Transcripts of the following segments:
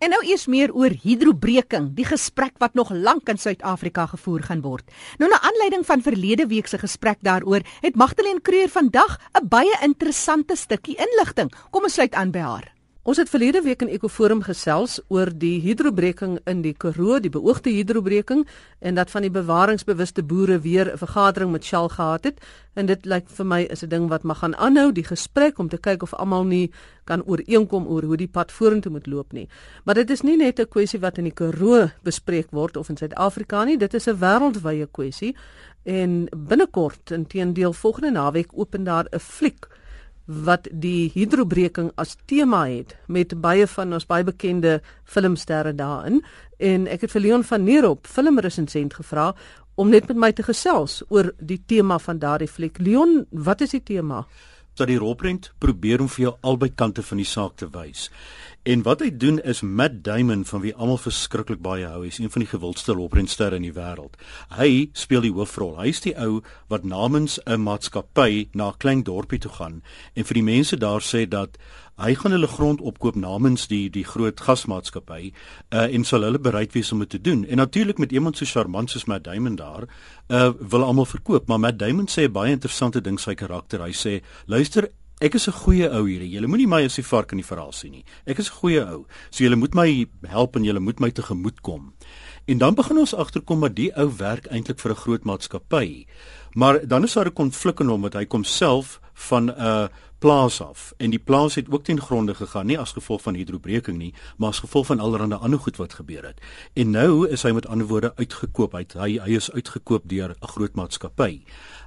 En nou eers meer oor hidrobreking, die gesprek wat nog lank in Suid-Afrika gevoer gaan word. Nou na aanleiding van verlede week se gesprek daaroor, het Magdalene Kreur vandag 'n baie interessante stukkie inligting. Kom ons sluit aan by haar. Ons het verlede week in Ekoforum gesels oor die hidrobreking in die Karoo, die beoogde hidrobreking en dat van die bewaringsbewuste boere weer 'n vergadering met Shell gehad het en dit lyk vir my is 'n ding wat mag gaan aanhou die gesprek om te kyk of almal nie kan ooreenkom oor hoe die pad vorentoe moet loop nie. Maar dit is nie net 'n kwessie wat in die Karoo bespreek word of in Suid-Afrika nie, dit is 'n wêreldwye kwessie en binnekort intedeel volgende naweek open daar 'n fliek wat die hidrobreking as tema het met baie van ons baie bekende filmsterre daarin en ek het vir Leon van Nierop filmresensent gevra om net met my te gesels oor die tema van daardie fliek. Leon, wat is die tema? Dat die rolprent probeer om vir jou albei kante van die saak te wys. En wat hy doen is Matt Damon van wie almal verskriklik baie hou, is een van die gewildste rolprentsterre in die wêreld. Hy speel die hoofrol. Hy is die ou wat namens 'n maatskappy na 'n klein dorpie toe gaan en vir die mense daar sê dat hy gaan hulle grond opkoop namens die die groot gasmaatskappy uh, en sal hulle bereid wees om dit te doen. En natuurlik met iemand so charmant soos Matt Damon daar, uh, wil almal verkoop, maar Matt Damon sê baie interessante ding sy karakter. Hy sê, "Luister, ek is 'n goeie ou hier. Julle moenie my as die vark in die verhaal sien nie. Ek is 'n goeie ou. So julle moet my help en julle moet my tegemoet kom." En dan begin ons agterkom dat die ou werk eintlik vir 'n groot maatskappy. Maar dan is daar 'n konflik in hom wat hy kom self van 'n uh, plaas af. En die plaas het ook ten gronde gegaan nie as gevolg van hidrobreking nie maar as gevolg van allerlei ander goed wat gebeur het. En nou is hy met ander woorde uitgekoop. Hy hy, hy is uitgekoop deur 'n groot maatskappy.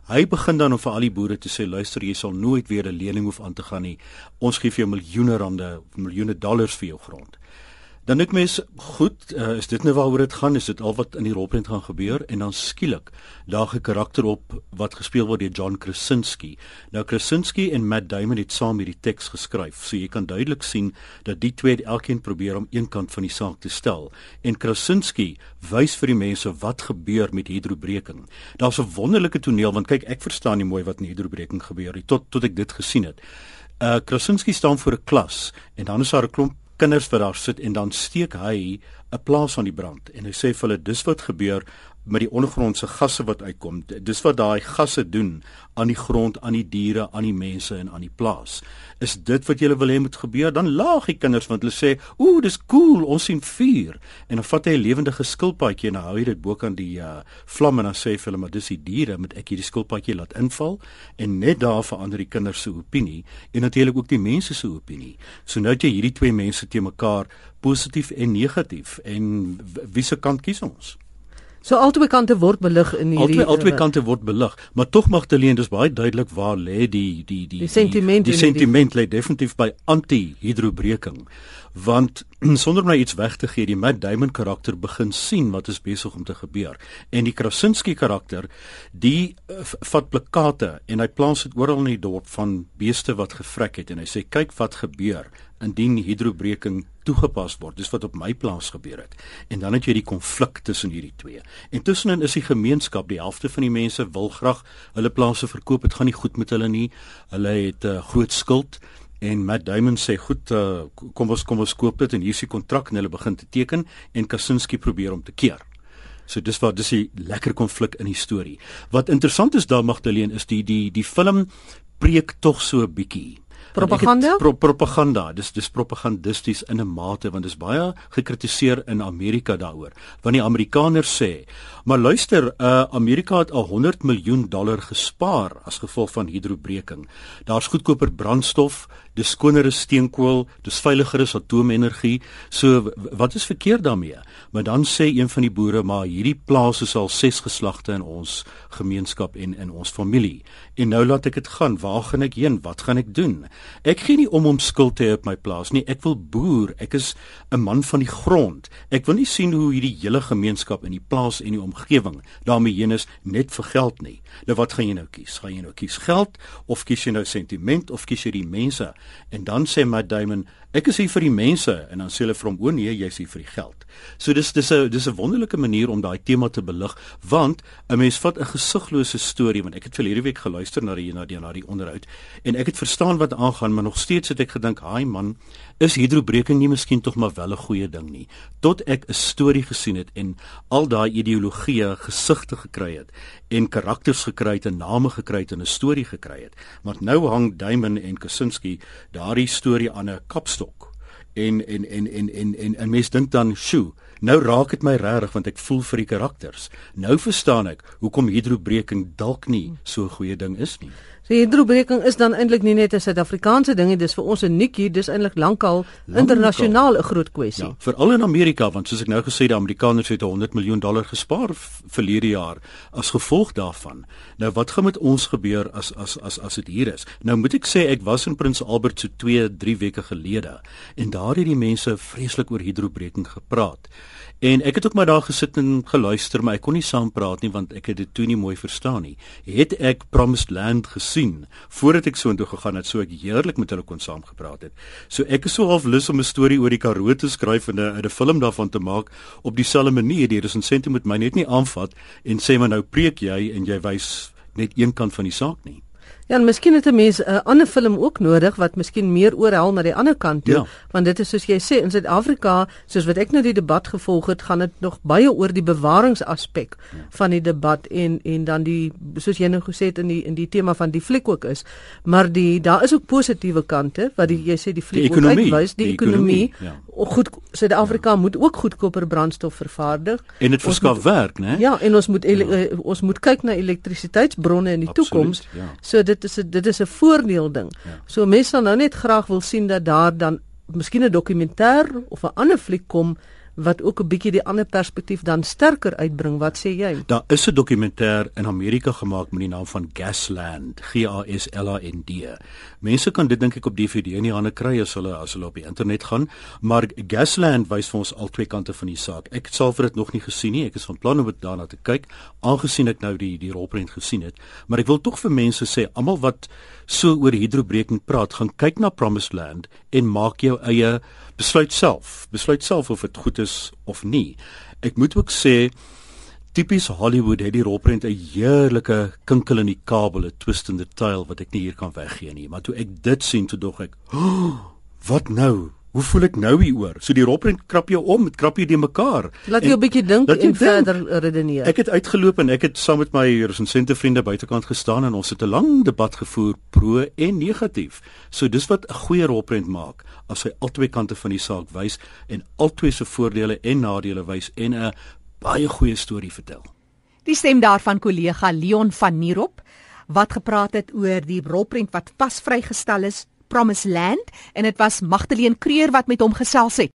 Hy begin dan om vir al die boere te sê luister jy sal nooit weer 'n lening hoef aan te gaan nie. Ons gee vir jou miljoene rande miljoene dollars vir jou grond Dan ek mens goed, uh, is dit nou waaroor dit gaan? Is dit al wat in die rolprent gaan gebeur en dan skielik daag 'n karakter op wat gespeel word deur John Krasinski. Nou Krasinski en Matt Damon het saam hierdie teks geskryf. So jy kan duidelik sien dat die twee elkeen probeer om een kant van die saak te stel. En Krasinski wys vir die mense wat gebeur met hidrobreking. Daar's 'n wonderlike toneel want kyk, ek verstaan nie mooi wat in hidrobreking gebeur nie tot tot ek dit gesien het. Uh Krasinski staan voor 'n klas en dan is daar 'n klomp kinders wat daar sit en dan steek hy 'n plaas aan die brand en hy sê vir hulle dis wat gebeur met die ondergrondse gasse wat uitkom. Dis wat daai gasse doen aan die grond, aan die diere, aan die mense en aan die plaas. Is dit wat julle wil hê moet gebeur? Dan laag die kinders want hulle sê, "Ooh, dis cool, ons sien vuur." En dan vat hy 'n lewendige skilpaadjie en hou hy dit bo kan die uh, vlam en dan sê vir hulle, "Maar dis die diere, moet ek hierdie skilpaadjie laat inval?" En net daar verander die kinders se opinie en natuurlik ook die mense se opinie. So nou het jy hierdie twee mense te mekaar positief en negatief en wie se kant kies ons? So albei kante word belig in hierdie Albei albei kante word belig, maar tog Magdalene, dis baie duidelik waar lê die die die die sentiment die, die sentiment lê definitief by anti-hidrobreking. Want sonder my iets weg te gee, die Matt Damon karakter begin sien wat is besig om te gebeur en die Krasinski karakter, die uh, vat plakate en hy plaas dit oral in die dorp van beeste wat gevrek het en hy sê kyk wat gebeur indien hidrobreking toegepas word. Dis wat op my plaas gebeur het. En dan het jy die konflik tussen hierdie twee. En tussenin is die gemeenskap, die helfte van die mense wil graag hulle plase verkoop. Dit gaan nie goed met hulle nie. Hulle het 'n uh, groot skuld en Matt Damon sê goed, uh, kom ons kom ons koop dit en hier is die kontrak en hulle begin te teken en Kasinski probeer om te keer. So dis wat dis 'n lekker konflik in die storie. Wat interessant is daar Magdalene is die die die film preek tog so 'n bietjie. Propaganda? pro propaganda. Dis dis propagandisties in 'n mate want dis baie gekritiseer in Amerika daaroor. Want die Amerikaners sê maar luister uh, Amerika het al 100 miljoen dollar gespaar as gevolg van hidrobreking daar's goedkoper brandstof dis skoner as steenkool dis veiliger as atoomenergie so wat is verkeerd daarmee maar dan sê een van die boere maar hierdie plaas is al ses geslagte in ons gemeenskap en in ons familie en nou laat ek dit gaan waar gaan ek heen wat gaan ek doen Ek gee nie om om skuld te hê op my plaas nie. Ek wil boer. Ek is 'n man van die grond. Ek wil nie sien hoe hierdie hele gemeenskap in die plaas en die omgewing daarmee heen is net vir geld nie. Nou wat gaan jy nou kies? Gaan jy nou kies geld of kies jy nou sentiment of kies jy die mense? En dan sê Matt Damon, Ek is hier vir die mense en dan sê hulle vir hom o nee, jy's hier vir die geld. So dis dis 'n dis 'n wonderlike manier om daai tema te belig want 'n mens vat 'n gesiglose storie want ek het vir hierdie week geluister na die na die na die onderhoud en ek het verstaan wat aangaan maar nog steeds het ek gedink, "Haai man, is hidrobreking nie miskien tog maar wel 'n goeie ding nie." Tot ek 'n storie gesien het en al daai ideologieë gesigte gekry het en karakters gekry het en name gekry het en 'n storie gekry het. Maar nou hang Duimen en Kasinski daardie storie aan 'n kapstok en en en en en en, en mens dink dan, "Sjoe, nou raak dit my regtig want ek voel vir die karakters. Nou verstaan ek hoekom hidrobreking dalk nie so 'n goeie ding is nie." So hidrobreking is dan eintlik nie net 'n Suid-Afrikaanse ding nie, dis vir ons uniek hier, dis eintlik lankal internasionaal 'n groot kwessie. Ja, veral in Amerika want soos ek nou gesê die Amerikaners het 100 miljoen dollar gespaar verlede jaar as gevolg daarvan. Nou wat gaan met ons gebeur as as as as dit hier is? Nou moet ek sê ek was in Prins Albert so 2, 3 weke gelede en daar het die mense vreeslik oor hidrobreking gepraat. En ek het ook maar daar gesit en geluister, maar ek kon nie saam praat nie want ek het dit toe nie mooi verstaan nie. Het ek Promised Land gesien voordat ek soontoe gegaan het, so ek heerlik met hulle kon saam gepraat het. So ek is so half lus om 'n storie oor die Karoo te skryf en 'n 'n film daarvan te maak op dieselfde manier. Die resensente moet my net nie aanvat en sê maar nou preek jy en jy wys net een kant van die saak nie. Ja, en miskien het 'n mens 'n ander film ook nodig wat miskien meer oorhel na die ander kant toe, ja. want dit is soos jy sê in Suid-Afrika, soos wat ek nou die debat gevolg het, gaan dit nog baie oor die bewaringsaspek ja. van die debat en en dan die soos jy nou gesê het in die in die tema van die fliek ook is, maar die daar is ook positiewe kante wat die, jy sê die fliek ook uitwys, die, die ekonomie. ekonomie ja. Goed Suid-Afrika ja. moet ook goedkoper brandstof vervaardig en dit verskaf werk, né? Ja, en ons moet ja. uh, ons moet kyk na elektrisiteitsbronne in die toekoms. Ja. So dit is 'n dit is 'n voordeel ding. Ja. So mense sal nou net graag wil sien dat daar dan miskien 'n dokumentêr of 'n ander fliek kom wat ook 'n bietjie die ander perspektief dan sterker uitbring. Wat sê jy? Daar is 'n dokumentêr in Amerika gemaak met die naam van Gasland, G A S L A N D. Mense kan dit dink ek op DVD in die hande kry as hulle as hulle op die internet gaan, maar Gasland wys vir ons al twee kante van die saak. Ek het self dit nog nie gesien nie. Ek is van plan om dit daarna te kyk, aangesien ek nou die die rolprent gesien het. Maar ek wil tog vir mense sê, almal wat so oor hidrobreking praat, gaan kyk na Promised Land en maak jou eie besluit self. Besluit self of dit goed is of nie. Ek moet ook sê tipies Hollywood het die rolprent 'n heerlike kinkel in die kabel, 'n twist in the tale wat ek nie hier kan weggee nie. Maar toe ek dit sien, toe dog ek, oh, "Wat nou? Hoe voel ek nou hieroor? So die roprent krap jou om, dit krap jou die mekaar. Laat jy 'n bietjie dink en denk, verder redeneer. Ek het uitgeloop en ek het saam met my resensente vriende buitekant gestaan en ons het 'n lang debat gevoer pro en negatief. So dis wat 'n goeie roprent maak as hy albei kante van die saak wys en albei se voordele en nadele wys en 'n baie goeie storie vertel. Die stem daarvan kollega Leon van Nierop wat gepraat het oor die roprent wat pas vrygestel is Promise Land en dit was Magdalene Kreur wat met hom gesels het.